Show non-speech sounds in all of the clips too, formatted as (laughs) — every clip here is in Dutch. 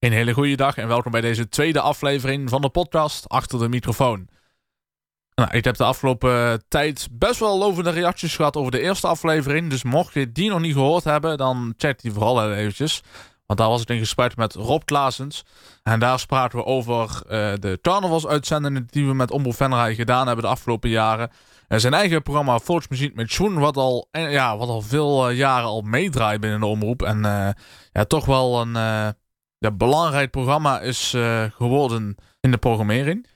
Een hele goede dag en welkom bij deze tweede aflevering van de podcast Achter de Microfoon. Nou, ik heb de afgelopen tijd best wel lovende reacties gehad over de eerste aflevering. Dus mocht je die nog niet gehoord hebben, dan check die vooral eventjes. Want daar was ik in gesprek met Rob Klaasens. En daar spraken we over uh, de carnavalsuitzendingen die we met Omroep Venray gedaan hebben de afgelopen jaren. En zijn eigen programma Volksmuziek met Schoen, wat al, ja, wat al veel jaren al meedraait binnen de omroep. En ja, toch wel een ja, belangrijk programma is uh, geworden in de programmering.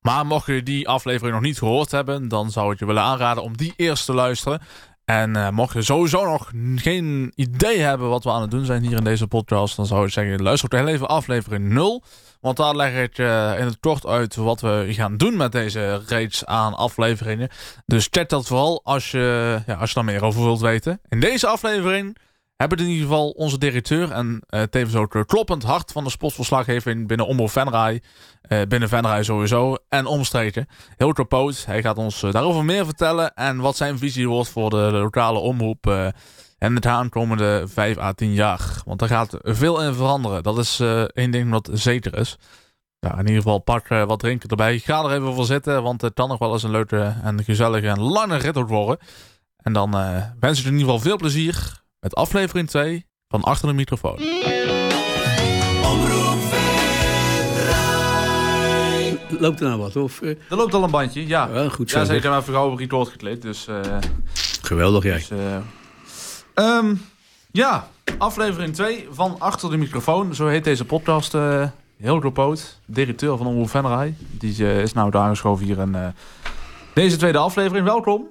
Maar mocht je die aflevering nog niet gehoord hebben, dan zou ik je willen aanraden om die eerst te luisteren. En uh, mocht je sowieso nog geen idee hebben wat we aan het doen zijn hier in deze podcast, dan zou ik zeggen, luister ook heel even aflevering 0. Want daar leg ik uh, in het kort uit wat we gaan doen met deze reeks aan afleveringen. Dus check dat vooral als je, ja, als je daar meer over wilt weten. In deze aflevering hebben in ieder geval onze directeur en uh, tevens ook kloppend hart van de sportverslaggeving binnen Omroep Venray. Uh, binnen Venray sowieso en omstreken. Heel Poot, hij gaat ons uh, daarover meer vertellen en wat zijn visie wordt voor de, lokale omroep en het aankomende 5 à 10 jaar. Want daar gaat veel in veranderen. Dat is één ding wat zeker is. Ja, in ieder geval pak wat drinken erbij. Ga er even voor zitten, want het kan nog wel eens een leuke en gezellige en lange rit worden. En dan wens ik in ieder geval veel plezier met aflevering 2 van Achter de Microfoon. Loopt er nou wat? Of, uh... Er loopt al een bandje, ja. ja goed zo. Ja, zeker. Even gauw op record gekleed, dus... Uh, Geweldig, jij. Dus, uh, um, ja, aflevering 2 van Achter de Microfoon. Zo heet deze podcast. Heel Poot, directeur van Omroep Venray. Die is nou daar aangeschoven hier in deze tweede aflevering. Welkom.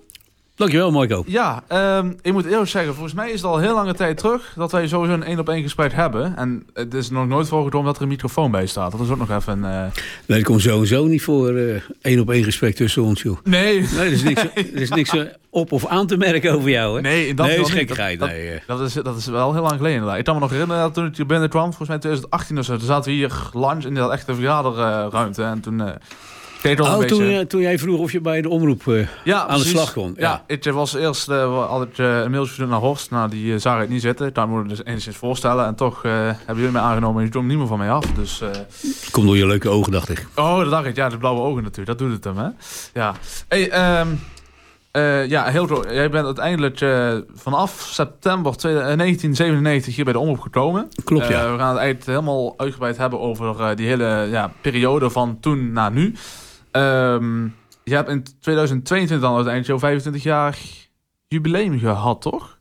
Dankjewel, Marco. Ja, um, ik moet eerlijk zeggen, volgens mij is het al heel lange tijd terug dat wij sowieso een één op één gesprek hebben. En het is nog nooit voorgekomen dat er een microfoon bij staat. Dat is ook nog even... Uh... Nee, dat komt sowieso niet voor uh, één op één gesprek tussen ons, joh. Nee. Nee, er is niks, er is niks op of aan te merken over jou, hè? Nee, dat nee, is gekkigheid. Dat, nee. dat, is, dat is wel heel lang geleden inderdaad. Ik kan me nog herinneren dat toen ik hier binnenkwam, volgens mij 2018 of zo, toen zaten we hier lunch in dat echte vergaderruimte. En toen... Uh, Oh, toen, toen, jij vroeg of je bij de omroep uh, ja, aan precies. de slag kon. Ja, ja ik was eerst uh, ik, uh, een mailtje gestuurd naar Horst. Nou, die zag ik niet zitten. Daar moet ik dus enigszins voorstellen. En toch hebben jullie mij aangenomen en je kwam niet meer van mij af. Dus, Komt door je leuke ogen, dacht ik. Oh, dat dacht ik. Ja, de blauwe ogen natuurlijk. Dat doet het hem, hè. Ja. Hey, um, ja, heel goed. Jij bent uiteindelijk vanaf september 1997 hier bij de omroep gekomen. Klopt, ja. we gaan het eigenlijk helemaal uitgebreid hebben over die hele ja, periode van toen naar nu. Um, je hebt in 2022 dan uiteindelijk jouw 25 jaar jubileum gehad, toch?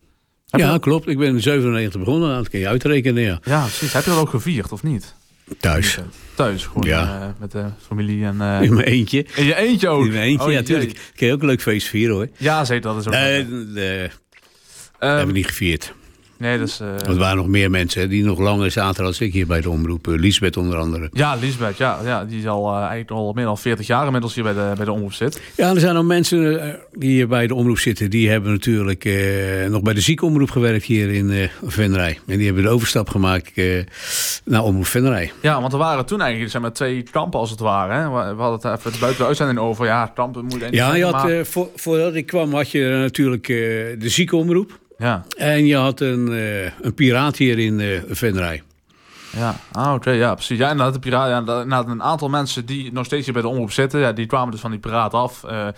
Heb ja, je... klopt. Ik ben in 97 begonnen. Dat kun je uitrekenen, ja. Ja, precies. Heb je dat ook gevierd, of niet? Thuis. Thuis, gewoon ja. uh, met de familie en... Uh... In mijn eentje. In je eentje ook? In mijn eentje, oh, ja, natuurlijk. Kun je ook een leuk feest vieren, hoor. Ja, zeker. Dat is ook Nee, nee um, hebben we niet gevierd. Nee, uh... Want er waren nog meer mensen die nog langer zaten als ik hier bij de omroep. Uh, Lisbeth onder andere. Ja, Lisbeth, ja, ja die is al uh, eigenlijk al meer dan 40 jaar inmiddels hier bij de, bij de omroep zit. Ja, er zijn nog mensen die hier bij de omroep zitten. Die hebben natuurlijk nog bij de ziekenomroep gewerkt hier in Venray. En die hebben de overstap gemaakt naar omroep Venray. Ja, want er waren toen eigenlijk zijn maar twee kampen als het ware. Hè? We, hadden het even buiten de uitzending over. Ja, kampen moet Ja, je had, maar... voor, voordat ik kwam had je natuurlijk de ziekenomroep. Ja. En je had een, uh, een piraat hier in uh, Venray. Ja, ah, oké, okay, ja, precies. Ja, inderdaad, de piraat, ja, inderdaad, een aantal mensen die nog steeds hier bij de omroep zitten, ja, die kwamen dus van die piraat af. Uh,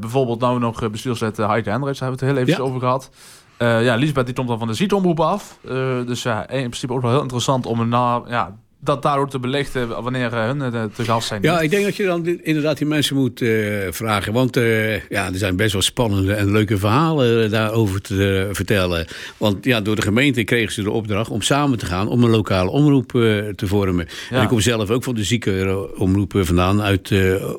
bijvoorbeeld nou nog bestuurslid Heike Hendricks, daar hebben we het heel even ja. over gehad. ja, Lisbeth die komt dan van de zietomroep af. dus ja, in principe ook wel heel interessant om een na, ja, dat daardoor te belichten wanneer hun te gast zijn. Ja, ik denk dat je dan inderdaad die mensen moet uh, vragen. Want uh, ja, er zijn best wel spannende en leuke verhalen daarover te uh, vertellen. Want ja, door de gemeente kregen ze de opdracht om samen te gaan om een lokale omroep te vormen. Ja. En ik kom zelf ook van de ziekenomroep vandaan uit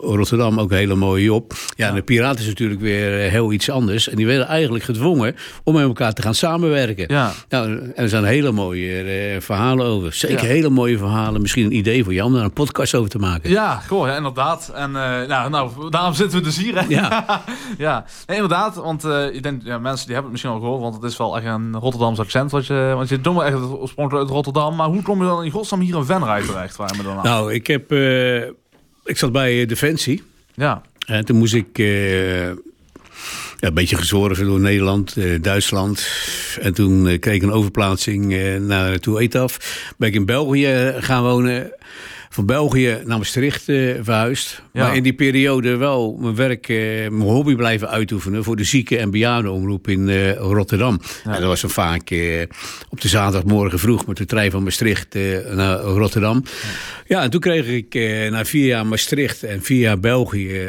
Rotterdam, ook een hele mooie op. Ja, en de Piraten is natuurlijk weer heel iets anders. En die werden eigenlijk gedwongen om met elkaar te gaan samenwerken. Ja. Nou, en er zijn hele mooie verhalen over. Zeker hele mooie verhalen verhalen. Misschien een idee voor jou om daar een podcast over te maken. Ja, goh, ja, inderdaad. En uh, nou, nou, daarom zitten we dus hier. Hè? Ja, (laughs) ja. Nee, inderdaad. Want uh, ik denk, ja, mensen die hebben het misschien al gehoord. Want het is wel echt een Rotterdams accent. Want je, want je doet wel echt oorspronkelijk uit Rotterdam. Maar hoe kom je dan in godsnaam hier in Venray terecht? Waar dan aan? Nou, ik heb... Uh, ik zat bij Defensie. Ja. En toen moest ik... ja, een beetje gezorgd door Nederland, eh, Duitsland. En toen eh, kreeg ik een overplaatsing eh, naar toe Etaf. Ben ik in België gaan wonen. Van België naar Maastricht eh, verhuisd. Ja. Maar in die periode wel mijn werk, eh, mijn hobby blijven uitoefenen... voor de zieken- en bejaardenomroep in eh, Rotterdam. En dat was dan vaak eh, op de zaterdagmorgen vroeg... met de trein van Maastricht eh, naar Rotterdam. Ja. en toen kreeg ik eh, na vier jaar Maastricht en vier jaar België...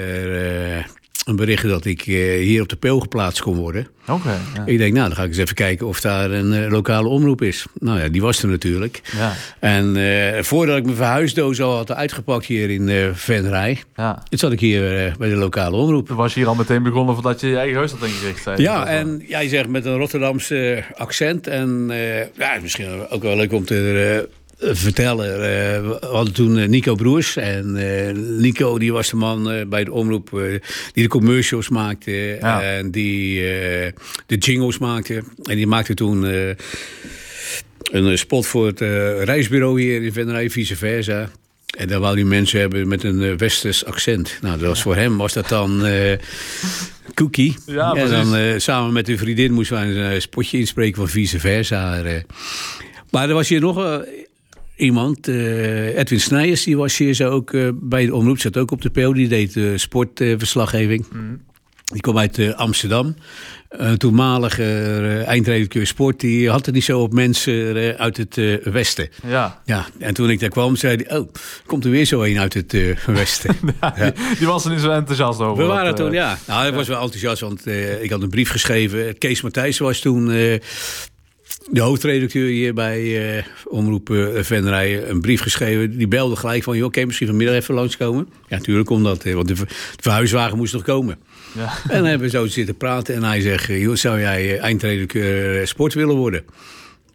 een bericht dat ik eh, hier op de peel geplaatst kon worden. Oké. ja. Ik denk, nou, dan ga ik eens even kijken of daar een eh, lokale omroep is. Nou ja, die was er natuurlijk. Ja. En eh, voordat ik mijn verhuisdoos al had uitgepakt hier in eh Venray... ja. zat ik hier bij de lokale omroep. Toen was je hier al meteen begonnen voordat je je eigen huis had ingericht. Ja, en jij zegt met een Rotterdamse accent. En ja, misschien ook wel leuk om te vertellen. Eh, we hadden toen eh, Nico Broers. En eh, Nico die was de man eh, bij de omroep eh, die de commercials maakte. Ja. En die eh, de jingles maakte. En die maakte toen... eh, een eh, spot voor het eh, reisbureau hier in Venray, vice versa. En daar wou die mensen hebben met een eh, westers accent. Nou, dat was voor hem was dat dan eh, cookie. Ja, en dan eh, samen met een vriendin moesten wij een eh, spotje inspreken van vice versa. eh. Maar er was hier nog eh, iemand, eh, Edwin Snijers, die was hier zo ook eh, bij de omroep, zat ook op de peel. Die deed eh, sportverslaggeving. Die kwam uit Amsterdam. Een toenmalige eindredacteur sport, die had het niet zo op mensen uit het westen. Ja. Ja, en toen ik daar kwam, zei hij, oh, komt er weer zo een uit het westen. (laughs) Ja, die, die was er niet zo enthousiast over. We waren dat, toen, ja. Nou, ik was wel enthousiast, want ik had een brief geschreven. Kees Matthijs was toen de hoofdredacteur hier bij eh, Omroep Venray. Een brief geschreven. Die belde gelijk van, joh, kan je misschien vanmiddag even langskomen? Ja, natuurlijk kon dat, eh, want de, ver- de verhuiswagen moest nog komen. Ja. (laughs) En dan hebben we zo zitten praten. En hij zegt, eh, joh, zou jij eindredacteur sport willen worden?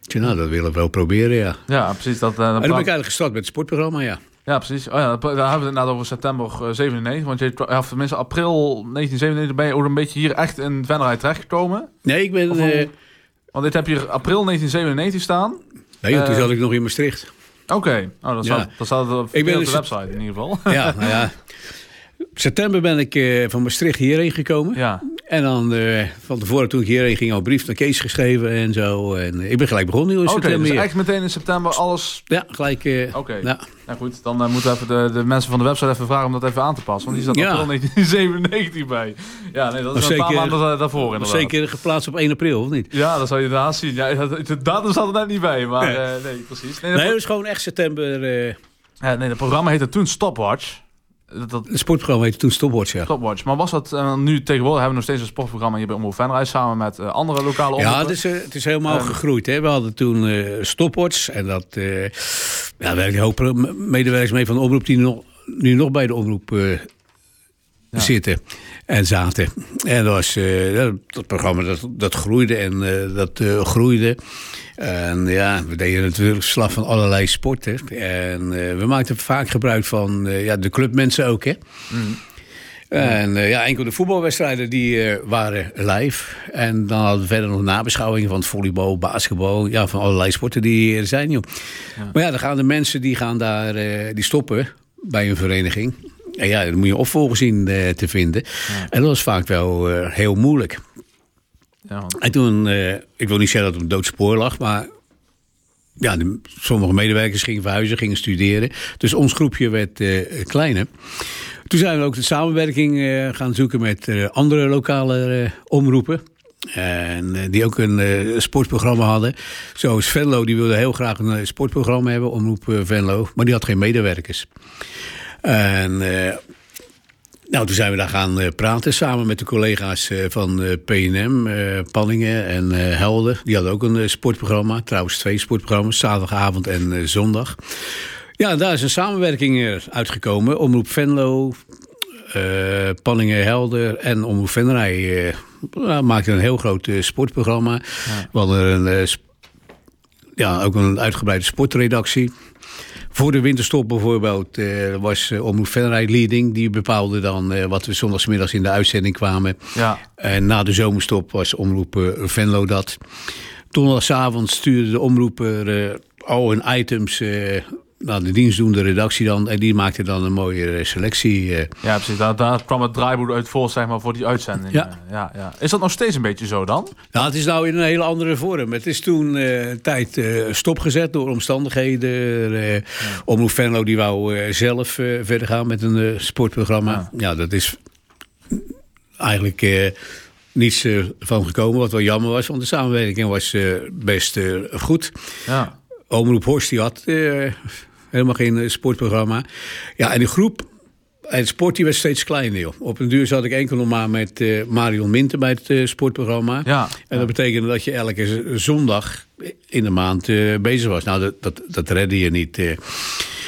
Ik zei, nou, dat willen we wel proberen, ja. ja, precies. Dat, dan En dan ben ik eigenlijk gestart met het sportprogramma, ja. Ja, precies. Oh, ja, daar hebben we het inderdaad over september eh, 97. Want je, of tenminste april 1997 ben je ook een beetje hier echt in Venray terechtgekomen. Nee, ik ben... Of Want dit heb je april 1997 staan. nee, toen eh, zat ik nog in Maastricht. Oké, oh, dat, Ja. staat, dat staat op, Ik ben op de website in ieder geval. Ja, nou ja. (laughs) September ben ik eh, van Maastricht hierheen gekomen. ja, En dan eh, van tevoren toen ik hierheen ging al een brief naar Kees geschreven en zo. En eh, ik ben gelijk begonnen in oké. september dus echt meteen in september alles... Ja, gelijk. eh, Oké, ja. nou goed. Dan eh, moeten we even de, de mensen van de website even vragen om dat even aan te passen. Want die staat Ja. april 1997 (laughs) bij. Ja, nee, dat is Maar een paar zeker- maanden da- daarvoor inderdaad. zeker geplaatst op 1 april, of niet? Ja, dat zou je inderdaad zien. Ja, de datum staat er net niet bij, maar Nee. nee, precies. Nee, Nee, dat- is gewoon echt september. Ja, nee, het programma heette toen Stopwatch. Dat, dat, het sportprogramma heette toen Stopwatch, ja. Stopwatch. Maar was dat eh, nu tegenwoordig hebben we nog steeds een sportprogramma hier bij Omroep Venray samen met eh, andere lokale Ja, omroepen. het is, eh, het is helemaal gegroeid. Hè. We hadden toen Stopwatch. En dat ja, werkte een hoop medewerkers mee van de omroep... die nog, nu nog bij de omroep Ja. zitten en zaten. En dat, was, eh, dat, programma dat, dat groeide en eh, dat eh, groeide. En ja, we deden natuurlijk slag van allerlei sporten. En we maakten vaak gebruik van ja, de clubmensen ook, hè. En eh, ja, enkel de voetbalwedstrijden die waren live. En dan hadden we verder nog nabeschouwingen van het volleybal, basketbal. Ja, van allerlei sporten die er zijn, joh. Maar ja, dan gaan de mensen die gaan daar, die stoppen bij een vereniging. Ja, dan moet je opvolgers zien eh, te vinden. En dat was vaak wel eh, heel moeilijk. Ja, want- En toen, eh, ik wil niet zeggen dat het een doodspoor lag, maar ja, de- sommige medewerkers gingen verhuizen, gingen studeren. Dus ons groepje werd kleiner. Toen zijn we ook de samenwerking gaan zoeken met andere lokale omroepen. En die ook een sportprogramma hadden. Zoals Venlo, die wilde heel graag een sportprogramma hebben, Omroep Venlo. Maar die had geen medewerkers. En eh, nou, toen zijn we daar gaan eh, praten samen met de collega's eh, van PNM, Panningen en Helden. Die hadden ook een sportprogramma, trouwens twee sportprogramma's, zaterdagavond en zondag. Ja, daar is een samenwerking uitgekomen. Omroep Venlo, Panningen Helder en Omroep eh, nou, maakten een heel groot sportprogramma. We hadden een, ja, ook een uitgebreide sportredactie. Voor de winterstop bijvoorbeeld eh, was eh, Omroep Venray leading. Die bepaalde dan eh, wat we zondagsmiddags in de uitzending kwamen. ja, En na de zomerstop was Omroep Venlo dat. Donderdagavond stuurde de omroeper al hun items nou, de dienstdoende redactie dan. En die maakte dan een mooie selectie. Ja, precies. Daar, daar kwam het draaiboek uit voor, zeg maar, voor die uitzending. Ja. ja, ja. Is dat nog steeds een beetje zo dan? Nou, het is nou in een hele andere vorm. Het is toen een tijd stopgezet door omstandigheden. Uh, Omroep Venlo die wou zelf verder gaan met een sportprogramma. Ja. ja, dat is eigenlijk niets van gekomen. Wat wel jammer was, want de samenwerking was best goed. Ja. Omroep Horst die had helemaal geen sportprogramma. Ja, en de groep het sport die werd steeds kleiner. Joh. Op een duur zat ik enkel nog maar met uh, Marion Minter bij het sportprogramma. Ja, en dat betekende dat je elke zondag in de maand bezig was. Nou, dat, dat, dat redde je niet.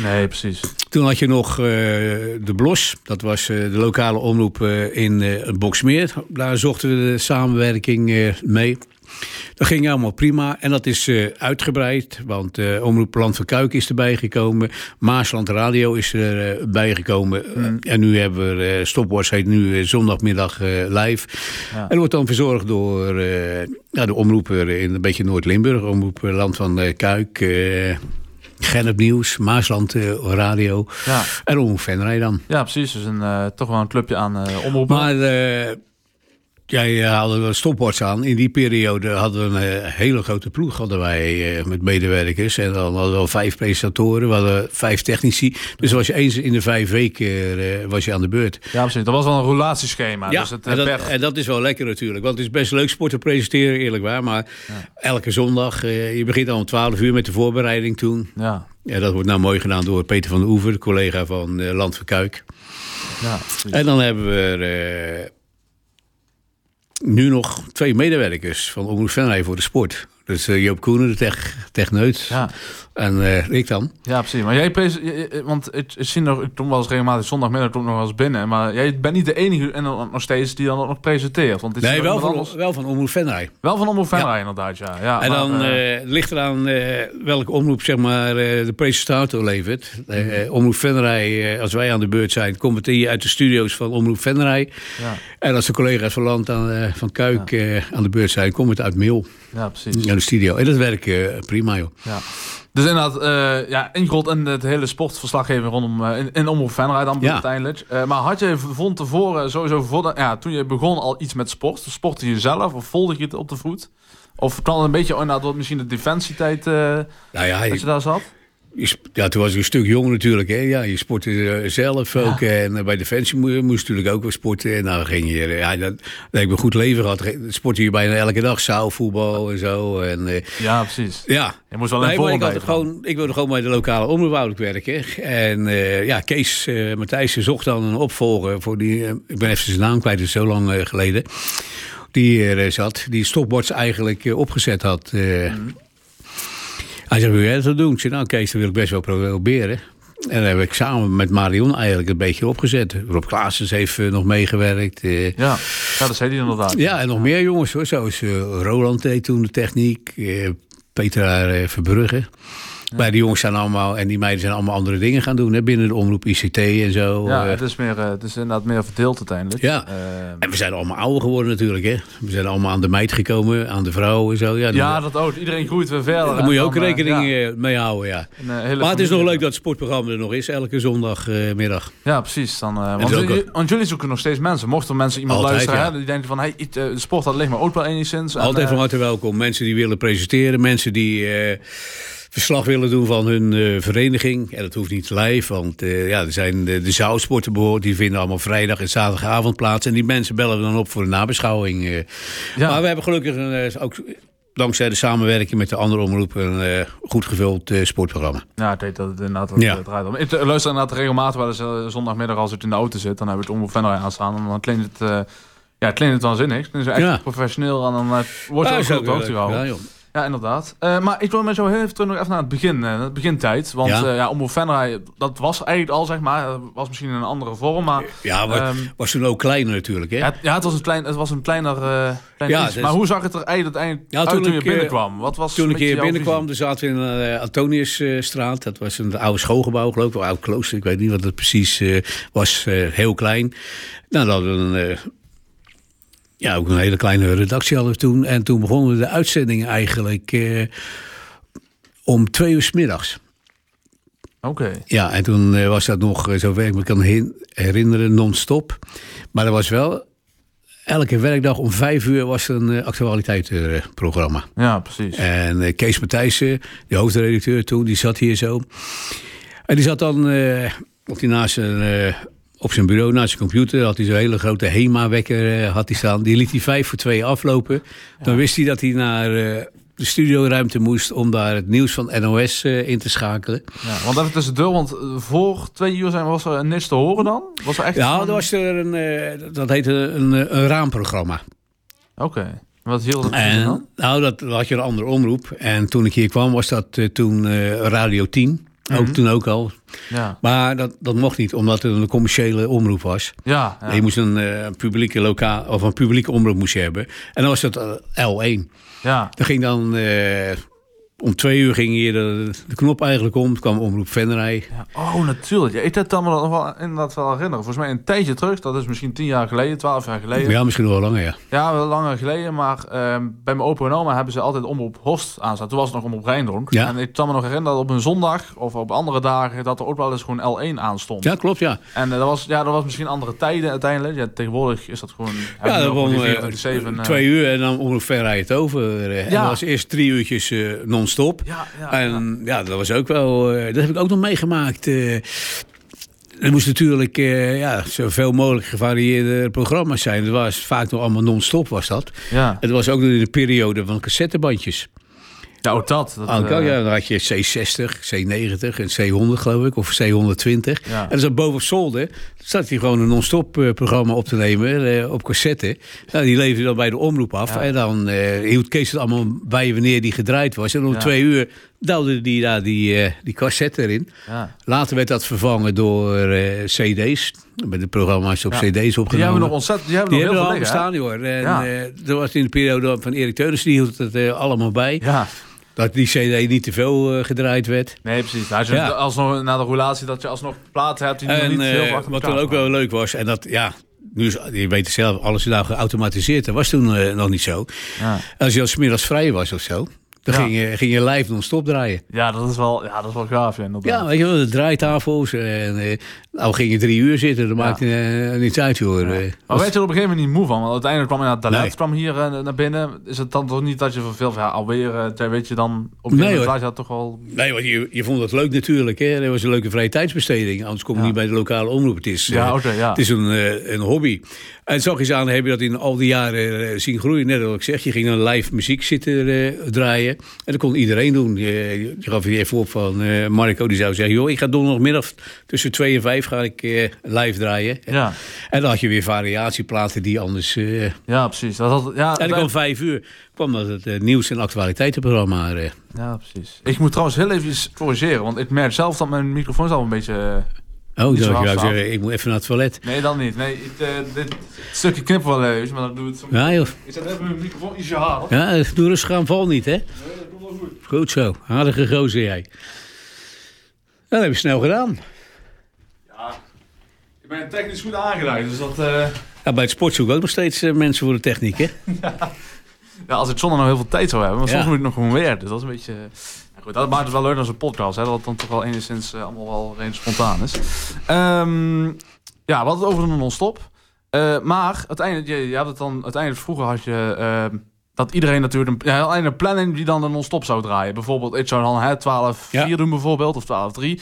Nee, precies. Toen had je nog de Blos. Dat was de lokale omroep in Boksmeer. Daar zochten we de samenwerking mee. Dat ging allemaal prima en dat is uh, uitgebreid. Want uh, Omroep Land van Kuik is erbij gekomen. Maasland Radio is erbij uh, gekomen. Mm. En nu hebben we Stopwatch heet nu zondagmiddag live. Ja. En dat wordt dan verzorgd door ja, de omroeper in een beetje Noord-Limburg. Omroep Land van Kuik. Gennep Nieuws, Maasland Radio ja. en Omroep Venray dan. Ja, precies. Dus een, toch wel een clubje aan uh, omroepen. Maar Jij haalde we stopwatch aan. In die periode hadden we een eh, hele grote ploeg hadden wij, eh, met medewerkers. En dan hadden we al vijf presentatoren, we hadden vijf technici. Dus was je eens in de vijf weken was je aan de beurt. Ja, precies. Dat was wel een roulatieschema. Ja, dus het, en, dat, en, dat, is wel lekker natuurlijk. Want het is best leuk sport te presenteren, eerlijk waar. Maar ja. elke zondag, je begint al om twaalf uur met de voorbereiding toen. Ja. ja, dat wordt nou mooi gedaan door Peter van der Oever, de collega van Land van Kuik. Ja, en dan hebben we nu nog twee medewerkers van Omroep Venray voor de sport. Dus uh, Joop Koenen, de tech, techneut. Ja. En uh, ik dan. Ja, precies. Maar jij, want ik, zie nog, ik kom wel eens regelmatig zondagmiddag kom nog wel eens binnen. Maar jij bent niet de enige en nog steeds die dan nog presenteert. Want dit nee, wel van, wel van Omroep Venray. Wel van Omroep Venray, ja. inderdaad, ja. ja en maar, dan uh, ligt eraan welke omroep zeg maar, de presentator levert. Mm omroep Venray, als wij aan de beurt zijn, komt het uit de studio's van Omroep Venray. Ja. En als de collega's van Land aan, van Kuik aan de beurt zijn, komt het uit Mail. Ja, precies. Ja, de studio. En dat werkt prima, joh. Ja. Dus inderdaad, uh, ja, ingerold in het hele sportverslaggeven rondom uh, in, in Omroep Venray dan ja. uiteindelijk. Uh, maar had je van tevoren sowieso, voor ja, toen je begon al iets met sport? Sportte je zelf of volgde je het op de voet? Of kwam het een beetje inderdaad wat misschien de defensietijd nou ja, dat je daar zat? Ja, toen was ik een stuk jong natuurlijk. Hè. Ja, je sportte zelf ook. En bij Defensie moest je natuurlijk ook wel sporten. En dan ging je... Ja, dat, dat heb ik een goed leven gehad. Sportte je bijna elke dag. Zaalvoetbal en zo. En, ja, precies. Ja. Je moest wel een nee, ik, had gewoon, ik wilde gewoon bij de lokale omroep werken. En uh, ja, Kees uh, Matthijssen zocht dan een opvolger voor die... Uh, ik ben even zijn naam kwijt, het is zo lang geleden. Die er zat. Die stopwatch eigenlijk opgezet had... Mm. Hij zei, wil jij dat doen? Ik zei, nou Kees, dat wil ik best wel proberen. En dan heb ik samen met Marion eigenlijk een beetje opgezet. Rob Klaasens heeft uh, nog meegewerkt. Uh, ja. ja, dat zei hij inderdaad. Ja, en nog meer jongens hoor. Zoals uh, Roland deed toen de techniek. Petra Verbrugge. Maar die jongens zijn allemaal, en die meiden zijn allemaal andere dingen gaan doen. Hè, binnen de omroep ICT en zo. Ja, het is, meer, het is inderdaad meer verdeeld uiteindelijk. Ja, en we zijn allemaal ouder geworden natuurlijk. Hè. We zijn allemaal aan de meid gekomen, aan de vrouw en zo. Ja, ja dat ook. Iedereen groeit weer verder. Daar moet je ook rekening ja. mee houden, ja. maar het is nog leuk dat het sportprogramma er nog is, elke zondagmiddag. ja, precies. Dan, want, want, jullie zoeken nog steeds mensen. Mochten mensen iemand Altijd, luisteren, hè, die denken van, hey, de sport dat ligt me ook wel enigszins. Altijd van harte welkom. Mensen die willen presenteren, mensen die verslag willen doen van hun uh, vereniging. En dat hoeft niet live, want uh, ja, er zijn de, de behoort. Die vinden allemaal vrijdag en zaterdagavond plaats. En die mensen bellen we dan op voor een nabeschouwing. Uh. Ja. Maar we hebben gelukkig ook dankzij de samenwerking met de andere omroepen een uh, goed gevuld uh, sportprogramma. Ja, het heet dat het inderdaad ja. draait om. Ik luister inderdaad regelmatig wel eens zondagmiddag als ik in de auto zit. Dan hebben we het omroep Venray aanstaan. En dan klinkt het, ja, klinkt het waanzinnig. Dan is het echt ja. professioneel en dan wordt het ja, ook goed Ja, ja, inderdaad. Uh, maar ik wil met zo heel even terug nog even naar het begin, uh, het begintijd. Want ja, uh, ja Omroep Venray, dat was eigenlijk al, zeg maar, was misschien in een andere vorm, maar... Ja, maar um, was toen ook kleiner natuurlijk, hè? Ja, ja het, was een klein, het was een kleiner, klein ja, dus, Maar hoe zag het er eigenlijk uiteindelijk ja, toen, toen je binnenkwam? Wat was toen ik hier binnenkwam, dan zaten we in de Antoniusstraat. Dat was een oude schoolgebouw, geloof ik, een oud klooster. Ik weet niet wat het precies was, heel klein. Nou, dat hadden we een ja, ook een hele kleine redactie hadden we toen. En toen begonnen de uitzendingen eigenlijk eh, om twee uur s middags. Oké. Ja, en toen eh, was dat nog, eh, zover ik me kan herinneren, non-stop. Maar er was wel, elke werkdag om vijf uur was er een uh, actualiteitsprogramma. Ja, precies. En eh, Kees Matthijssen, de hoofdredacteur toen, die zat hier zo. En die zat dan eh, op, die naast eh, op zijn bureau, naast zijn computer, had hij zo'n hele grote HEMA-wekker eh, had hij staan. Die liet hij vijf voor twee aflopen. Dan wist hij dat hij naar eh, de studioruimte moest om daar het nieuws van NOS eh, in te schakelen. Ja, want even tussendoor, want voor twee uur zijn, was er niks te horen dan? Was er echt Ja, er was er een, dat heette een, een raamprogramma. Oké. Wat hield het En, dan? nou, dat had je een andere omroep. En toen ik hier kwam, was dat toen Radio 10. Ook Mhm. toen ook al. Ja. Maar dat, dat mocht niet, omdat het een commerciële omroep was. Ja, ja. Je moest een eh, publieke lokaal of een publieke omroep moest je hebben. En dan was dat eh, L1. ja. Dan ging dan eh, om twee uur ging hier de, de knop eigenlijk om. Toen kwam omroep Venray. Ja, Oh, natuurlijk. Ja, ik heb dat me nog wel, inderdaad wel herinneren. Volgens mij een tijdje terug, dat is misschien tien jaar geleden, twaalf jaar geleden. Ja, Ja, misschien nog wel langer, ja. wel langer geleden. Maar ehm, bij mijn opa en oma hebben ze altijd omroep Horst aanstaan. Toen was het nog omroep Rijndonk. Ja. En ik kan me nog herinneren dat op een zondag of op andere dagen... dat er ook wel eens gewoon L1 aanstond. Ja, klopt, ja. En eh, dat, was, ja, dat was misschien andere tijden uiteindelijk. Ja, tegenwoordig is dat gewoon... Ja, dat gewoon eh, 24/7, eh, twee uur en dan omroep Venray het over. En Ja. dat was eerst drie uurtjes eh, non-stop. Ja, ja. En ja, dat was ook wel. eh, dat heb ik ook nog meegemaakt. eh. er moest natuurlijk eh, ja, zoveel mogelijk gevarieerde programma's zijn. Het was vaak nog allemaal non-stop was dat. ja. Het was ook nog in de periode van cassettebandjes. Ook dat. dat Ah, eh, ja, dan had je C60, C90 en C100 geloof ik, of C120. Ja. En dan boven op zolder zat hij gewoon een non-stop eh, programma op te nemen eh, op cassette. Nou, die leverde dan bij de omroep af. Ja. En dan hield Kees het allemaal bij wanneer die gedraaid was. En om Ja. twee uur duwde die daar die, die cassette erin. ja. Later werd dat vervangen door eh, cd's. Met de programma's op Ja. cd's Die opgenomen. hebben nog ontzettend... Die hebben Die nog heel veel bestaan, joh. En Ja. dat was in de periode van Erik Teunissen, die hield het allemaal bij. Dat die cd niet te veel eh, gedraaid werd. Nee, precies. Nou, als je Ja. alsnog na de roulatie dat je alsnog platen hebt die nog En niet heel eh, veel wat dan ook wel leuk was, en dat, ja, nu is, je weet het zelf, alles is nou geautomatiseerd. Dat was toen eh, nog niet zo. Ja. Als je als middags vrij was of zo, dan Ja. ging, je, ging je live non-stop draaien. ja, dat is wel, ja, dat is wel gaaf. Ja. Ja, weet je wel, de draaitafels. En, eh, nou ging je drie uur zitten, dat Ja. maakte eh, niets uit. Ja. Eh, Maar was- werd je er op een gegeven moment niet moe van? Want uiteindelijk kwam inderdaad Dalet Nee. kwam hier naar binnen. Is het dan toch niet dat je van veel ja, alweer, weet je dan, op een gegeven Nee, moment hoor. je dat toch wel... Nee, want je, je vond het leuk natuurlijk. Hè? Dat was een leuke vrije tijdsbesteding. Anders kom je niet bij de lokale omroep. Het is, Ja, ja. het is een, een hobby. En zag je aan, heb je dat in al die jaren zien groeien. Net als ik zeg, je ging dan live muziek zitten draaien. En dat kon iedereen doen. Je, je gaf je even op van eh, Marco, die zou zeggen... joh, ik ga donderdagmiddag tussen twee en vijf ga ik eh, live draaien. Ja, En dan had je weer variatieplaten die anders... eh, ja precies. Dat had, ja, en dan kwam vijf uur kwam dat het nieuws- en actualiteitenprogramma. ja, precies. Ik moet trouwens heel even corrigeren, want ik merk zelf dat mijn microfoon is al een beetje... Oh, ik zou afstaand. zeggen, ik moet even naar het toilet. Nee, dan niet. Nee, het, eh, dit stukje knippen wel even, maar dan doe ik het zo. Ja, joh. Ik zet even mijn microfoon ietsje harder. Ja, doe rustig aan, val niet, hè? Nee, dat komt wel goed. Goed zo, aardige gozer jij. Dat heb je snel gedaan. Ja, ik ben technisch goed aangeleid, dus dat... eh, Ja, bij het sport zoek ook nog steeds eh, mensen voor de techniek, hè? (laughs) Ja, als ik zonder nog heel veel tijd zou hebben, maar Ja. soms moet ik nog gewoon weer. Dus dat is een beetje... Goed, dat maakt het wel leuk als een podcast, hè, dat het dan toch wel enigszins eh, allemaal wel redelijk spontaan is. Ehm, ja, hadden het over de non-stop. Eh, maar uiteindelijk, je, je had het dan, uiteindelijk vroeger had je ehm, dat iedereen natuurlijk een, ja, een planning die dan de non-stop zou draaien. Bijvoorbeeld, ik zou dan hè, 12-4 Ja. doen bijvoorbeeld, of 12-3.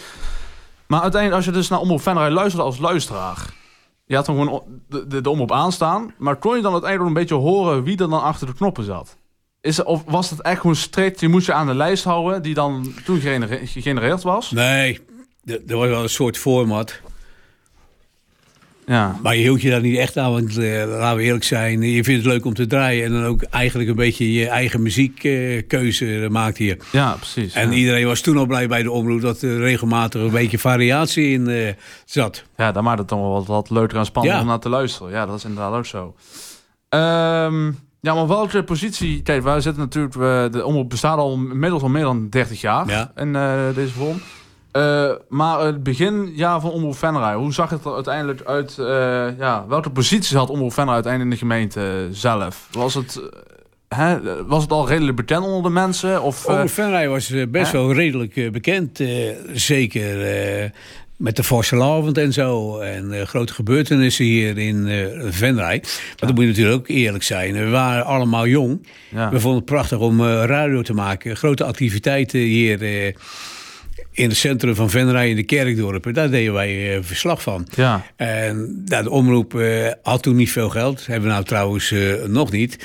Maar uiteindelijk, als je dus naar Omroep Venray luisterde als luisteraar... Je had dan gewoon de, de, de omroep aanstaan. Maar kon je dan uiteindelijk een beetje horen wie er dan achter de knoppen zat? Is, of was het echt gewoon strikt, je moest je aan de lijst houden... die dan toen genere- gegenereerd was? Nee, er was wel een soort format. Ja, Maar je hield je daar niet echt aan, want eh, laten we eerlijk zijn. Je vindt het leuk om te draaien en dan ook eigenlijk een beetje je eigen muziekkeuze maakte je. ja precies. En ja. iedereen was toen al blij bij de omroep dat er regelmatig een beetje variatie in eh, zat. Ja, dan maakt het dan wel wat, wat leuker en spannender Ja. om naar te luisteren. Ja, dat is inderdaad ook zo. Ehm, ja, maar welke positie... Kijk, wij zitten natuurlijk... de omroep bestaat al inmiddels al meer dan 30 jaar Ja. in eh, deze vorm. Eh, maar het beginjaar van Omroep Venray, hoe zag het er uiteindelijk uit? eh, ja, welke posities had Omroep Venray uiteindelijk in de gemeente zelf? Was het... hè, was het al redelijk bekend onder de mensen? Of, uh, Venray was best wel redelijk bekend. zeker met de Forse en zo. En grote gebeurtenissen hier in uh, Venray. Maar dat moet je natuurlijk ook eerlijk zijn. We waren allemaal jong. We vonden het prachtig om radio te maken. Grote activiteiten hier in het centrum van Venray in de Kerkdorpen. Daar deden wij uh, verslag van. Ja. En nou, de omroep uh, had toen niet veel geld. Hebben we nou trouwens uh, nog niet.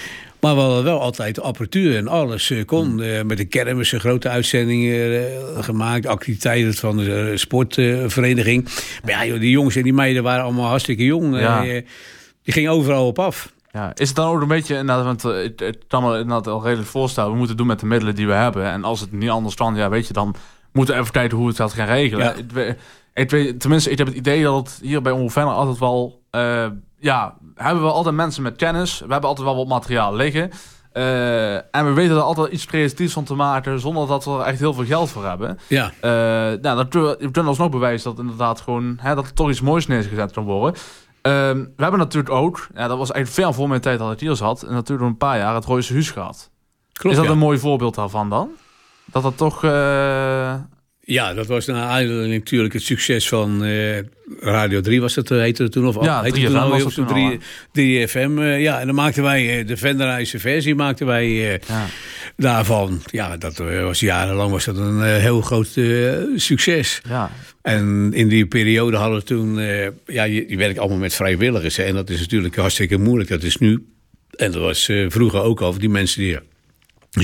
Maar we hadden wel altijd de apparatuur en alles kon. Hmm. met de kermis grote uitzendingen gemaakt. Activiteiten van de sportvereniging. Maar ja, joh, die jongens en die meiden waren allemaal hartstikke jong. Ja. die gingen overal op af. Ja, is het dan ook een beetje, want het, het kan me inderdaad al redelijk voorstellen, we moeten doen met de middelen die we hebben. En als het niet anders kan, ja, weet je, dan moeten even kijken hoe het dat gaan regelen. Ja. Ik, weet, tenminste, ik heb het idee dat het hier bij Ongeveer altijd wel... Uh, ja, hebben we altijd mensen met kennis. We hebben altijd wel wat materiaal liggen. Uh, en we weten er altijd iets creatiefs van te maken... zonder dat we er echt heel veel geld voor hebben. Ja. Uh, nou, dat kunnen alsnog bewijzen dat inderdaad gewoon... Hè, dat er toch iets moois neergezet kan worden. Ehm, we hebben natuurlijk ook... Ja, dat was eigenlijk veel voor mijn tijd dat ik hier zat... en natuurlijk een paar jaar het Royse Huis gehad. Klopt, Is dat een mooi voorbeeld daarvan dan? Dat dat toch... Ja, dat was naar aanleiding natuurlijk het succes van uh, Radio 3 was dat, heette het toen? Of ja, 3FM was toen 3, 3FM, uh, ja, en dan maakten wij de Venderijse versie maakten wij ja. daarvan. Ja, dat was jarenlang was dat een heel groot succes. Ja. En in die periode hadden we toen, ja, je, je werkt allemaal met vrijwilligers. Hè, en dat is natuurlijk hartstikke moeilijk. Dat is nu, en dat was vroeger ook al, die mensen die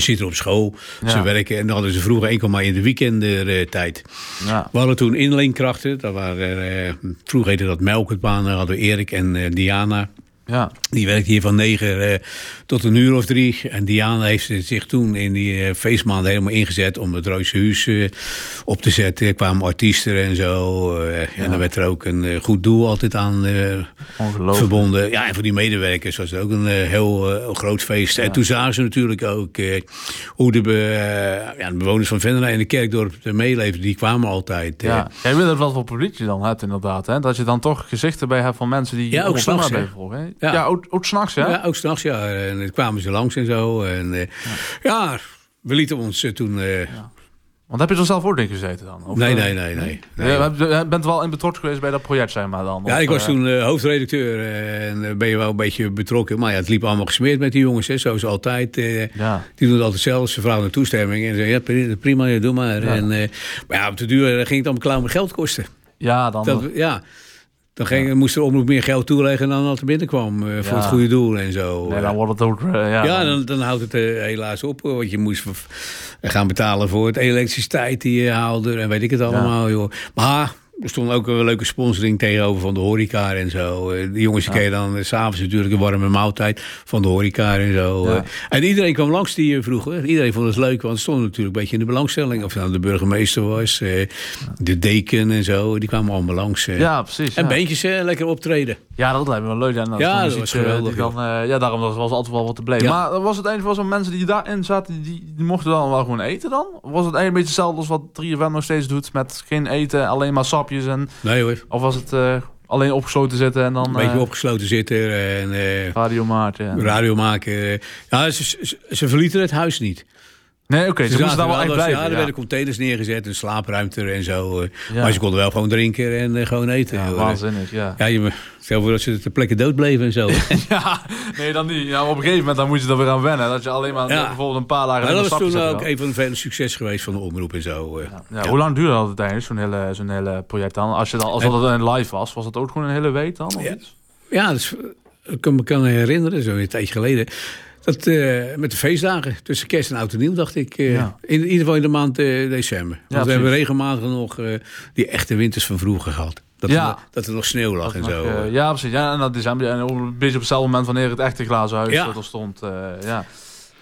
ze zitten op school, ze werken en dan hadden ze vroeger enkel maar in de weekendtijd. Uh, ja. We hadden toen inleenkrachten, dat waren, uh, vroeger heette dat melkertbanen, hadden we Erik en Diana. Ja. Die werkte hier van negen uh, tot een uur of drie. En Diana heeft zich toen in die uh, feestmaanden helemaal ingezet om het Roosje Huis uh, op te zetten. Er kwamen artiesten en zo. Ja. En dan werd er ook een goed doel altijd aan verbonden. Ja, en voor die medewerkers was het ook een heel groot feest. Ja. En toen zagen ze natuurlijk ook hoe de, be, ja, de, bewoners van Venray en de Kerkdorp meeleefden. Die kwamen altijd. Ja. Jij wil het wat voor publiek je dan hebt inderdaad. Hè? Dat je dan toch gezichten bij hebt van mensen die ja, ook s'nachts volgen. Ja, ja ook, ook s'nachts, ja? Ja, ook s'nachts, ja. En dan kwamen ze langs en zo. En uh, ja. ja. we lieten ons uh, toen... Ja. Want heb je er zelf ook in gezeten dan? Of, nee, nee, nee. nee, nee. Je bent wel in betrokken geweest bij dat project, zeg maar dan? Ja, ik was toen hoofdredacteur en ben je wel een beetje betrokken. Maar ja, het liep allemaal gesmeerd met die jongens, hè, zoals altijd. ja. Die doen het altijd zelf, ze vragen toestemming. En zeggen, ja, prima, ja, doe maar. En, maar ja, op de duur ging het allemaal klauw met geld kosten. Ja, dan... Dat, ja. Dan ging, ja. moest de omroep meer geld toeleggen dan dat er binnenkwam. Uh, voor het goede doel en zo. Nee, dan wordt het ook... Uh, ja, ja dan, dan houdt het uh, helaas op. Want je moest gaan betalen voor het elektriciteit die je haalde. En weet ik het allemaal, joh. Maar er stond ook een leuke sponsoring tegenover van de horeca en zo. Eh, de jongens ja. kregen dan s s'avonds natuurlijk een warme maaltijd van de horeca en zo. Ja. En iedereen kwam langs die eh, vroeger. Iedereen vond het leuk, want het stond natuurlijk een beetje in de belangstelling. Of nou de burgemeester was, eh, de deken en zo. Die kwamen allemaal langs. Ja, precies. En beentjes lekker optreden. Ja, dat lijkt me wel leuk. En ja, dat was geweldig. Dan, ja, daarom was, was altijd wel wat te blijven. Maar was het eigenlijk wel zo mensen die daarin zaten, die, die, mochten dan wel gewoon eten dan? Was het eigenlijk een beetje hetzelfde als wat 3FM nog steeds doet met geen eten, alleen maar en... Nee hoor. Of was het uh, alleen opgesloten zitten en dan... Een beetje uh, opgesloten zitten en... Radio maken. Radio maken. Ja, ze, ze, ze verlieten het huis niet. Nee, oké, okay, ze, moesten daar wel echt blijven. Ja, er werden containers neergezet, een slaapruimte en zo. Ja. Maar ze konden wel gewoon drinken en uh, gewoon eten. Ja, waanzinnig, ja. Ja, je, stel voor dat ze ter plekke dood bleven en zo. (laughs) ja, nee, dan niet. Ja, op een gegeven moment dan moet je er weer aan wennen. Dat je alleen maar bijvoorbeeld een paar dagen... Ja, dat was toen ook een van de vele succes geweest van de omroep en zo. Uh. Ja. Hoe lang duurde dat uiteindelijk, zo'n hele, zo'n hele project dan? Als, je dan, als dat een live was, was het ook gewoon een hele week dan? Of ja, iets? ja dus, ik kan me kan herinneren, zo een tijdje geleden... Dat, uh, met de feestdagen tussen kerst en oud en nieuw, dacht ik. Uh, ja. in, in, ieder geval in de maand uh, december. Want we hebben regelmatig nog die echte winters van vroeger gehad. Dat, ja. er, dat er nog sneeuw lag dat en nog, zo. ja, precies. Ja, en dat december. En een beetje op hetzelfde moment wanneer het echte glazen huis er stond. ja.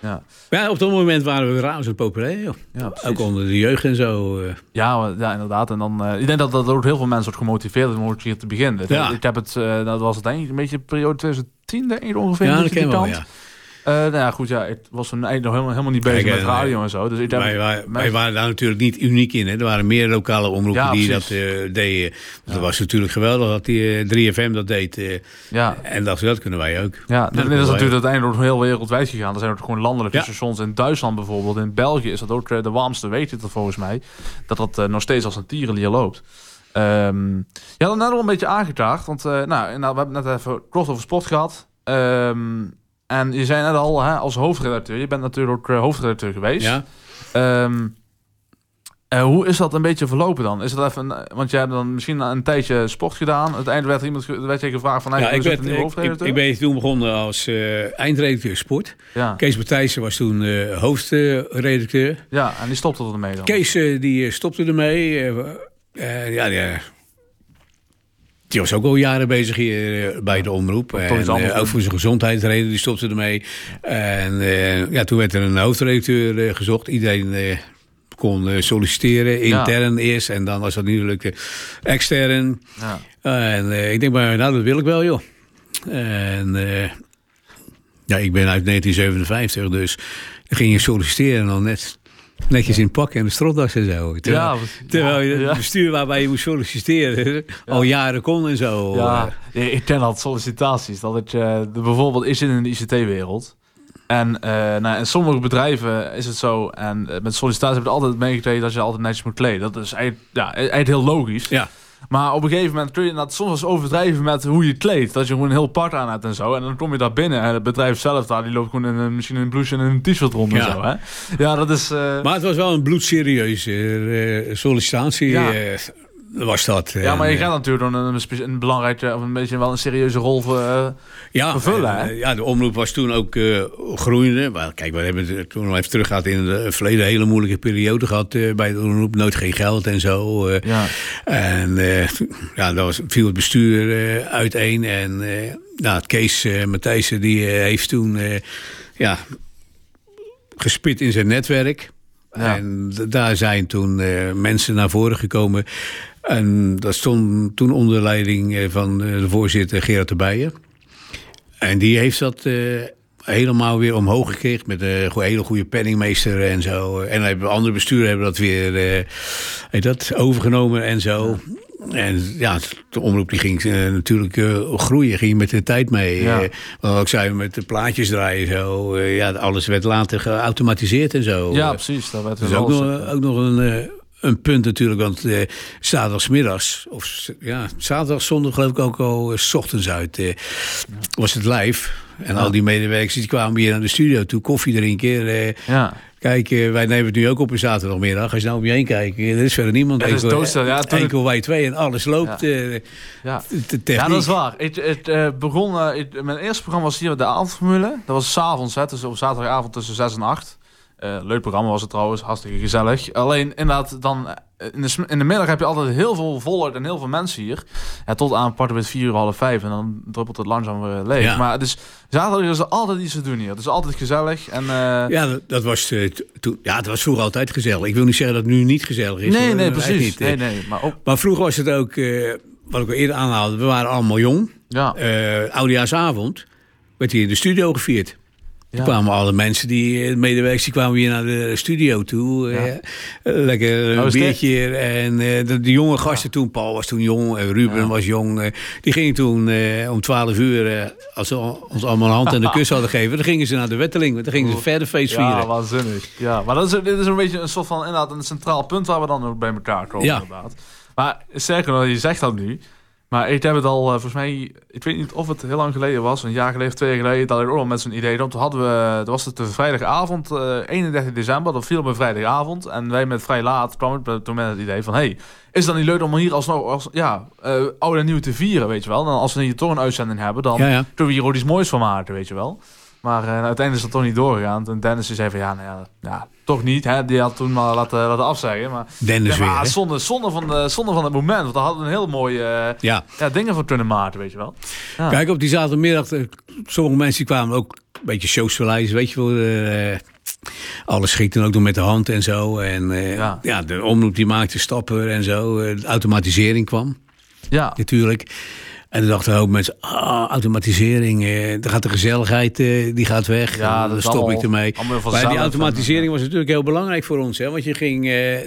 Ja. ja, op dat moment waren we razend populair. Ja, ook onder de jeugd en zo. Ja, ja inderdaad. En dan, uh, ik denk dat dat ook heel veel mensen wordt gemotiveerd om hier te beginnen. Ja. Ik heb het, uh, dat was het ik een beetje periode 2010 denk ik ongeveer. Ja, dat ken wel, ja. Uh, nou ja, goed, ja, ik was toen nog helemaal, helemaal niet bezig Kijk, met en, radio en zo. Dus ik Wij, wij, mij- wij waren daar natuurlijk niet uniek in. Hè. Er waren meer lokale omroepen Ja, die dat eh, deden. Dat was natuurlijk geweldig dat die eh, 3FM dat deed. eh. ja, en dat, dat kunnen wij ook. Ja, Dat is natuurlijk uiteindelijk ook heel wereldwijd gegaan. Er zijn ook gewoon landelijke Ja. stations in Duitsland bijvoorbeeld. In België is dat ook eh, de warmste, weet je het volgens mij. Dat dat eh, nog steeds als een tierenlier loopt. Ehm ja, dan net al een beetje aangekaart. Want eh, nou, nou, we hebben het net even kort over sport gehad. Ehm, en je zei net al, hè, als hoofdredacteur. Je bent natuurlijk ook eh, hoofdredacteur geweest. Ja, Ehm, eh, hoe is dat een beetje verlopen dan? Is het even, want jij hebt dan misschien een tijdje sport gedaan. Uiteindelijk werd er iemand werd je gevraagd van... hey, ja ik, werd, ik, ik, hoofdredacteur? ik ben toen begonnen als eh, eindredacteur sport. ja. Kees Matthijssen was toen hoofdredacteur. ja, en die stopte ermee dan. Kees die stopte ermee. eh, ja, die, was ook al jaren bezig hier eh, bij de omroep. En, eh, ook voor zijn gezondheidsreden, die stopte ermee. En eh, ja, toen werd er een hoofdredacteur gezocht. Iedereen kon solliciteren, Ja. intern eerst. En dan was dat natuurlijk eh, extern. Ja. En ik denk maar, nou dat wil ik wel joh. En ja, ik ben uit 1957, dus ging je solliciteren en dan net netjes in het pak en de stropdas en zo. Terwijl, Ja, terwijl je ja. het bestuur waarbij je moest solliciteren al jaren kon en zo. Ja, ik ken dat sollicitaties. Dat het, eh, bijvoorbeeld, zit in de ICT-wereld. En eh, nou, in sommige bedrijven is het zo. En eh, met sollicitaties heb je altijd meegekregen dat je altijd netjes moet kleden. Dat is eigenlijk, ja, eigenlijk heel logisch. ja. Maar op een gegeven moment kun je dat soms eens overdrijven met hoe je kleedt. Dat je gewoon een heel pak aan hebt en zo. En dan kom je daar binnen en het bedrijf zelf daar, die loopt gewoon in een, misschien in een blouse en een t-shirt rond Ja. en zo. Hè? Ja, dat is... eh, Maar het was wel een bloedserieuze eh, sollicitatie. Ja. Eh, was dat. ja, maar je gaat natuurlijk dan een, een belangrijke, of een beetje wel een serieuze rol voor, eh, ja, vervullen, en, hè? eh, ja, de omroep was toen ook eh, groeiende. Maar kijk, we hebben het toen nog even teruggehaald in het verleden. Een hele moeilijke periode gehad eh, bij de omroep. Nooit geen geld en zo. eh. ja. En eh, ja, dat was, viel het bestuur eh, uiteen. En eh nou, het Kees eh, Matthijssen die eh, heeft toen eh, ja, gespit in zijn netwerk. Ja. En daar zijn toen eh, mensen naar voren gekomen. En dat stond toen onder leiding eh, van eh, de voorzitter Gerard de Bijen. En die heeft dat eh, helemaal weer omhoog gekregen met een hele goede penningmeester en zo. En andere besturen hebben dat weer dat, overgenomen en zo. En ja, de omroep die ging natuurlijk groeien, ging met de tijd mee. Ja. Wat ik zei, met de plaatjes draaien zo. ja, alles werd later geautomatiseerd en zo. ja, precies. Dat werd wel ook nog, ook nog een, een punt natuurlijk. Want eh zaterdagsmiddags, of ja, zaterdag, zondag geloof ik ook al, eh, s ochtends uit, eh, was het live. En al die medewerkers die kwamen hier naar de studio toe, koffie drinken. eh, Ja. kijk, eh, wij nemen het nu ook op een zaterdagmiddag. Als je nou om je heen kijkt, eh, er is verder niemand. Ja, dat is enkel, doodstil. Ja, het- enkel wij twee en alles loopt. eh, Ja. de techniek. ja, dat is waar. Het eh, begon, eh, mijn eerste programma was hier de avondformule. Dat was s'avonds, hè, dus op zaterdagavond tussen 6 en 8. Eh, leuk programma was het trouwens, hartstikke gezellig. Alleen inderdaad, dan, eh, in, de, in de middag heb je altijd heel veel volk en heel veel mensen hier. Ja, tot aan parten met 4 uur, half 5 en dan druppelt het langzaam weer leeg. Ja. Maar dus zaterdag is er altijd iets te doen hier. Het is altijd gezellig. En, eh, Ja, dat, was, toen- ja, het was vroeger altijd gezellig. Ik wil niet zeggen dat het nu niet gezellig is. nee, hoor. nee, precies. niet, nee, nee, maar ook, Maar vroeger was het ook, wat ik al eerder aanhaalde, we waren allemaal jong. ja. Oudejaarsavond werd hier in de studio gevierd. Er kwamen alle mensen, die eh, medewerkers, die kwamen hier naar de studio toe. eh, eh, lekker Oh, een dit? biertje. En de, de jonge gasten toen, Paul was toen jong, Ruben was jong. die gingen toen om 12 uur, als ze ons allemaal een hand en de kus hadden gegeven, dan gingen ze naar de Wetteling. want Dan gingen ze verder feest vieren. Ja, waanzinnig. Ja, maar dat is, dit is een beetje een soort van inderdaad een centraal punt waar we dan ook bij elkaar komen. Ja. Inderdaad. Maar nog, je zegt dat nu. Maar ik heb het al, eh, volgens mij, ik weet niet of het heel lang geleden was, een jaar geleden, twee jaar geleden, dat ik ook al met zo'n idee. Toen hadden we, dat was het de vrijdagavond, eh 31 december, dat viel op een vrijdagavond. En wij met vrij laat kwamen toen met het idee van, hey, is het dan niet leuk om hier alsnog, als, ja, eh oud en nieuw te vieren, weet je wel. En als we hier toch een uitzending hebben, dan Ja, ja. kunnen we hier ook iets moois van maken, weet je wel. Maar eh, uiteindelijk is dat toch niet doorgegaan. En Dennis die zei van ja, nou ja, ja toch niet. Hè? Die had toen maar laten, laten afzeggen. Maar, Dennis ja, maar weer, zonde, zonde, van de, zonde van het moment. Want daar hadden we een heel mooie eh, Ja. ja, dingen van kunnen maken, weet je wel. Ja. Kijk, op die zaterdagmiddag, eh, sommige mensen kwamen ook een beetje verleiden, weet je wel. eh, alles schiet dan ook nog met de hand en zo. En Ja. ja. de omroep die maakte stappen en zo. de automatisering kwam ja. natuurlijk. En dan dachten ook mensen, ah, automatisering, eh, dan gaat de gezelligheid, eh, die gaat weg. Ja, dan stop allemaal, ik ermee. Maar die automatisering was natuurlijk heel belangrijk voor ons. Hè? Want je ging... Eh,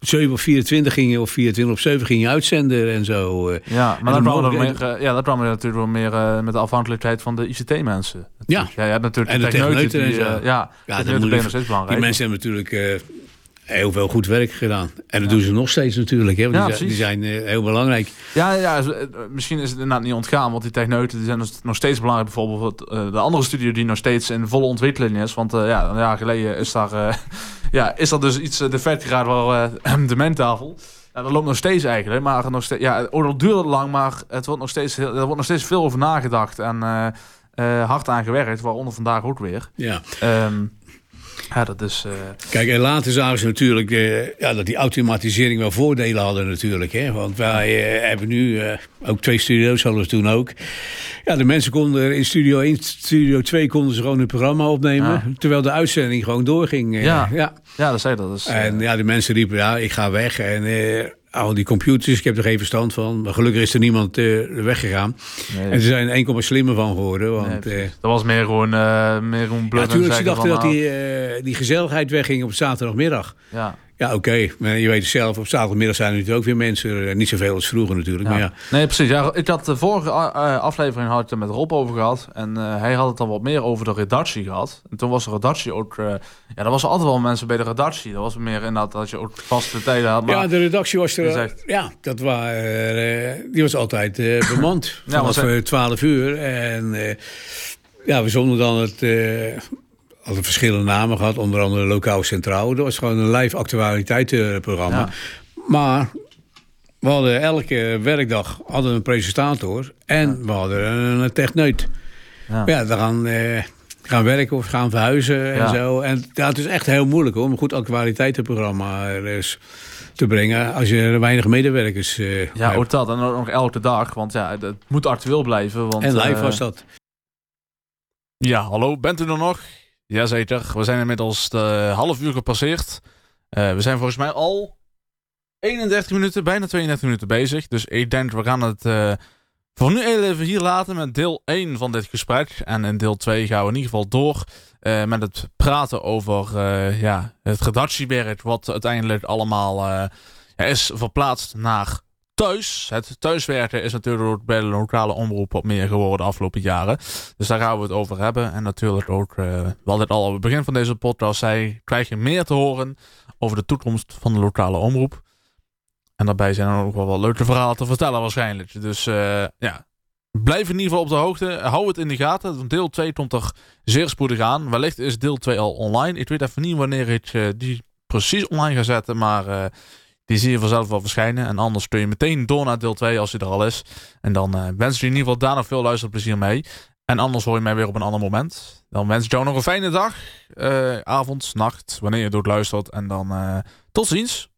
7 of 24 ging of 24 op 7 ging je uitzenden en zo. Eh. Ja, maar dan kwam, er meer, ja, dat kwam er natuurlijk wel meer uh, met de afhankelijkheid van de ICT-mensen. Ja. ja, ja, natuurlijk en de, techneuten. Die, uh, ja, ja dat is belangrijk. Die mensen hebben natuurlijk heel veel goed werk gedaan. En dat doen ze nog steeds natuurlijk. Hè? Want die, die, zijn heel belangrijk. Ja, ja, misschien is het inderdaad niet ontgaan. Want die techneuten die zijn nog steeds belangrijk. Bijvoorbeeld de andere studio die nog steeds in volle ontwikkeling is. Want ja, een jaar geleden is daar (laughs) ja, is dat dus iets uh, defect geraakt wel (clears throat) de menttafel. Ja, dat loopt nog steeds eigenlijk. Maar nog steeds, ja, het duurt lang, maar het wordt nog steeds, heel, er wordt nog steeds veel over nagedacht. En hard aan gewerkt, waaronder vandaag ook weer. Ja. Um, ja, dat is... Uh... Kijk, en later zagen ze natuurlijk uh, ja, dat die automatisering wel voordelen hadden natuurlijk. Hè? Want wij uh, hebben nu ook twee studio's, hadden we toen ook. Ja, de mensen konden in studio 1, studio 2 konden ze gewoon een programma opnemen. Ja. Terwijl de uitzending gewoon doorging. ja. ja. Ja, dat zei dat. Dus, en ja, de mensen riepen, ja, ik ga weg. En al die computers, ik heb er geen verstand van. Maar gelukkig is er niemand uh, weggegaan. Nee, en ze zijn enkel slimmer van geworden. Want, nee, dat was meer gewoon, uh, meer gewoon Ja, natuurlijk, ze dachten dat die, uh, die gezelligheid wegging op zaterdagmiddag. Ja. Ja, oké. Maar je weet het zelf, op zaterdagmiddag zijn er natuurlijk ook weer mensen. Niet zoveel als vroeger natuurlijk. Ja. Maar ja. Nee, precies. Ja, ik had de vorige aflevering had ik er met Rob over gehad. En uh, hij had het dan wat meer over de redactie gehad. En toen was de redactie ook... Uh, ja, er was altijd wel mensen bij de redactie. Dat was meer inderdaad dat je ook vaste tijden had. Maar ja, de redactie was er... Ja, dat waren, uh, die was altijd (clears throat) bemand. ja, vanaf 12 uur. En ja, we zonden dan het hadden verschillende namen gehad, onder andere Lokaal Centraal. Dat was gewoon een live actualiteitenprogramma. Ja. Maar we hadden elke werkdag hadden een presentator en ja. we hadden een techneut. Ja, ja dan gaan, eh, gaan werken of gaan verhuizen en zo. En het is echt heel moeilijk hoor, om een goed actualiteitenprogramma dus te brengen als je weinig medewerkers uh, Ja, ook dat. En ook nog elke dag, want ja, het moet actueel blijven. Want, en live uh, was dat. Ja, hallo, bent u er nog? Jazeker, we zijn inmiddels de half uur gepasseerd. Uh, we zijn volgens mij al 31 minuten, bijna 32 minuten bezig. Dus ik denk, we gaan het uh, voor nu even hier laten met deel 1 van dit gesprek. En in deel 2 gaan we in ieder geval door uh, met het praten over ja, het redactiewerk. Wat uiteindelijk allemaal is verplaatst naar thuis. Het thuiswerken is natuurlijk bij de lokale omroep wat meer geworden de afgelopen jaren. Dus daar gaan we het over hebben. En natuurlijk ook, uh, we hadden het al op het begin van deze podcast zei, krijg je meer te horen over de toekomst van de lokale omroep. En daarbij zijn er ook wel wat leuke verhalen te vertellen waarschijnlijk. Dus uh, ja, blijf in ieder geval op de hoogte. Hou het in de gaten. Deel 2 komt er zeer spoedig aan. Wellicht is deel 2 al online. Ik weet even niet wanneer ik uh, die precies online ga zetten, maar... Die zie je vanzelf wel verschijnen. En anders kun je meteen door naar deel 2 als hij er al is. En dan uh, wens ik je in ieder geval daar nog veel luisterplezier mee. En anders hoor je mij weer op een ander moment. Dan wens ik jou nog een fijne dag, uh, avond, nacht, wanneer je doet luistert. En dan uh, tot ziens.